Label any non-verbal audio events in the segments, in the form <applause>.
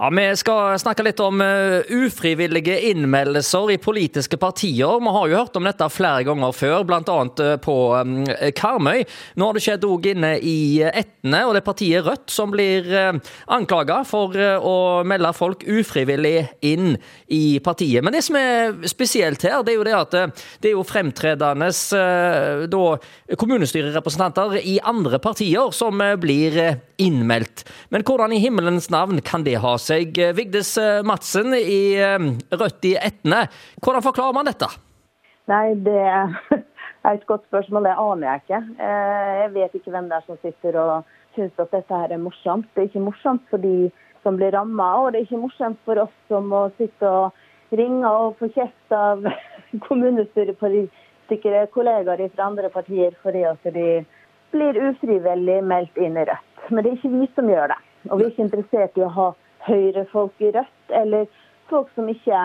Ja, Vi skal snakke litt om uh, ufrivillige innmeldelser i politiske partier. Vi har jo hørt om dette flere ganger før, bl.a. Uh, på um, Karmøy. Nå har det skjedd òg inne i Etne, og det er partiet Rødt som blir uh, anklaga for å melde folk ufrivillig inn i partiet. Men det som er spesielt her, det er jo det at det er jo fremtredende kommunestyrerepresentanter i andre partier som blir innmeldt. Men hvordan i himmelens navn kan det ha seg? Seg eh, Vigdis eh, Madsen i eh, Rødt i Etne. Hvordan forklarer man dette? Nei, Det er <laughs> et godt spørsmål. Det aner jeg ikke. Jeg vet ikke hvem det er som sitter og syns at dette her er morsomt. Det er ikke morsomt for de som blir ramma, og det er ikke morsomt for oss som må sitte og ringe og få kjeft av <laughs> kommunestyrepolitikere, kollegaer fra andre partier, fordi at de blir ufrivillig meldt inn i Rødt. Men det er ikke vi som gjør det. Og vi er ikke interessert i å ha Høyre-folk i Rødt, eller folk som ikke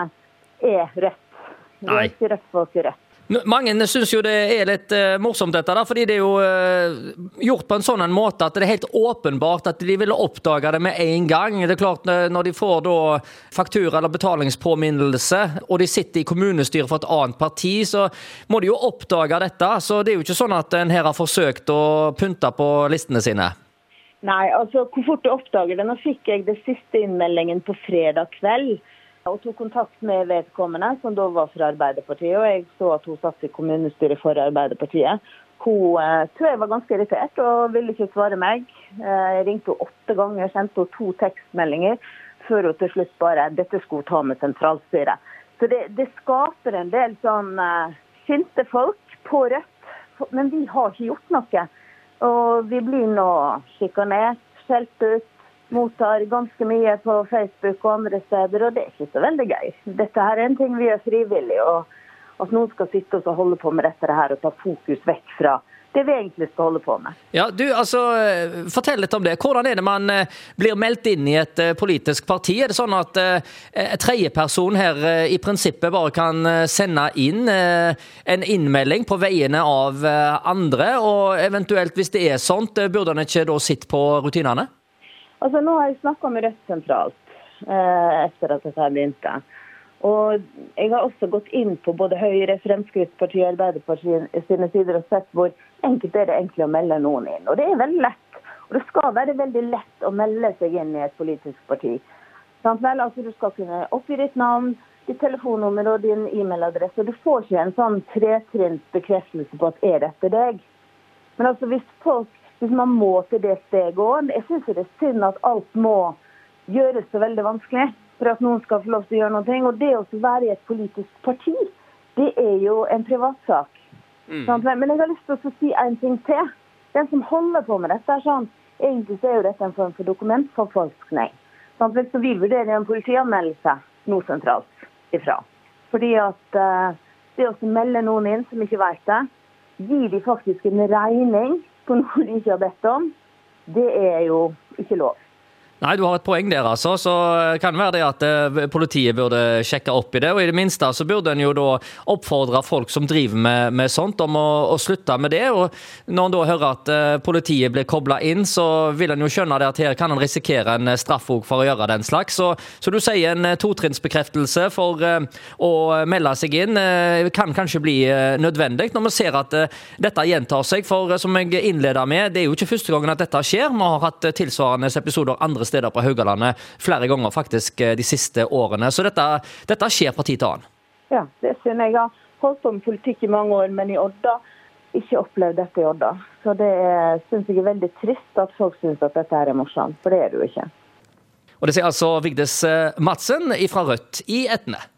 er Rødt. Vi er ikke Rødt-folk i Rødt. Mange syns jo det er litt uh, morsomt, dette, da, fordi det er jo uh, gjort på en sånn en måte at det er helt åpenbart at de ville oppdage det med en gang. Det er klart Når de får da faktura eller betalingspåminnelse, og de sitter i kommunestyret for et annet parti, så må de jo oppdage dette. Så det er jo ikke sånn at en her har forsøkt å pynte på listene sine. Nei, altså hvor fort du oppdager det. Nå fikk jeg den siste innmeldingen på fredag kveld. Og tok kontakt med vedkommende, som da var fra Arbeiderpartiet. Og jeg så at hun satt i kommunestyret for Arbeiderpartiet. Hun eh, tror jeg var ganske irritert og ville ikke svare meg. Eh, jeg ringte henne åtte ganger, sendte henne to tekstmeldinger før hun til slutt bare dette skulle hun ta med sentralstyret. Så det, det, skaper en del sånn eh, sinte folk på Rødt. Men vi har ikke gjort noe. Og vi blir nå sjikanert, skjelt ut, mottar ganske mye på Facebook og andre steder, og det er ikke så veldig gøy. Dette her er en ting vi gjør frivillig. og At noen skal sitte og holde på med dette her og ta fokus vekk fra det vi egentlig skal holde på med. Ja, du, altså, Fortell litt om det. Hvordan er det man eh, blir meldt inn i et eh, politisk parti? Er det sånn at en tredjeperson her i prinsippet bare kan sende inn en innmelding på vegne av andre? Og eventuelt, hvis det er sånt, burde han ikke da sitte på rutinene? Altså, Nå har jeg snakka med Rødt sentralt etter at dette begynte. Og jeg har også gått inn på både Høyre, Fremskrittspartiet og Arbeiderpartiet sine sider og sett hvor enkelt er det egentlig å melde noen inn. Og det er veldig lett. Og det skal være veldig lett å melde seg inn i et politisk parti. Vel, altså Du skal kunne oppgi ditt navn, ditt telefonnummer og din e-mailadresse. Du får ikke en sånn tretrinns bekreftelse på at er dette deg. Men altså hvis folk, hvis man må til det steget òg Jeg syns det er synd at alt må gjøres så veldig vanskelig for at noen skal få lov til å gjøre noe. Og det å være i et politisk parti, det er jo en privatsak. Mm. Men jeg har lyst til å si en ting til. Den som holder på med dette, sånn, egentlig så er jo dette en form for dokumentforfalskning. Sånn, så vi vurderer en politianmeldelse nå sentralt ifra. Fordi at uh, det å melde noen inn som ikke vet det, gir de faktisk en regning på noe de ikke har bedt om, det er jo ikke lov. Nei, du har et poeng der, altså. Så kan det være det at eh, politiet burde sjekke opp i det. Og i det minste så burde en jo da oppfordre folk som driver med, med sånt, om å, å, slutte med det. Og når en da hører at uh, politiet blir kobla inn, så vil en jo skjønne det at her kan en risikere en straff for å gjøre den slags. Så, så du sier en totrinnsbekreftelse for å melde seg inn kan kanskje bli nødvendig, når vi ser at dette gjentar seg. For som jeg innleda med, det er jo ikke første gangen at dette skjer. Vi har hatt tilsvarende episoder andre steder på Haugalandet flere ganger faktisk eh, de siste årene. Så dette, dette skjer tid til annen. Ja, det synes jeg. har holdt på med politikk i mange år, men i Odda ikke opplevd dette i Odda. Så det syns jeg er veldig trist at folk syns at dette er morsomt, for det er det jo ikke. Og Det sier altså Vigdis eh, Madsen fra Rødt i Etne.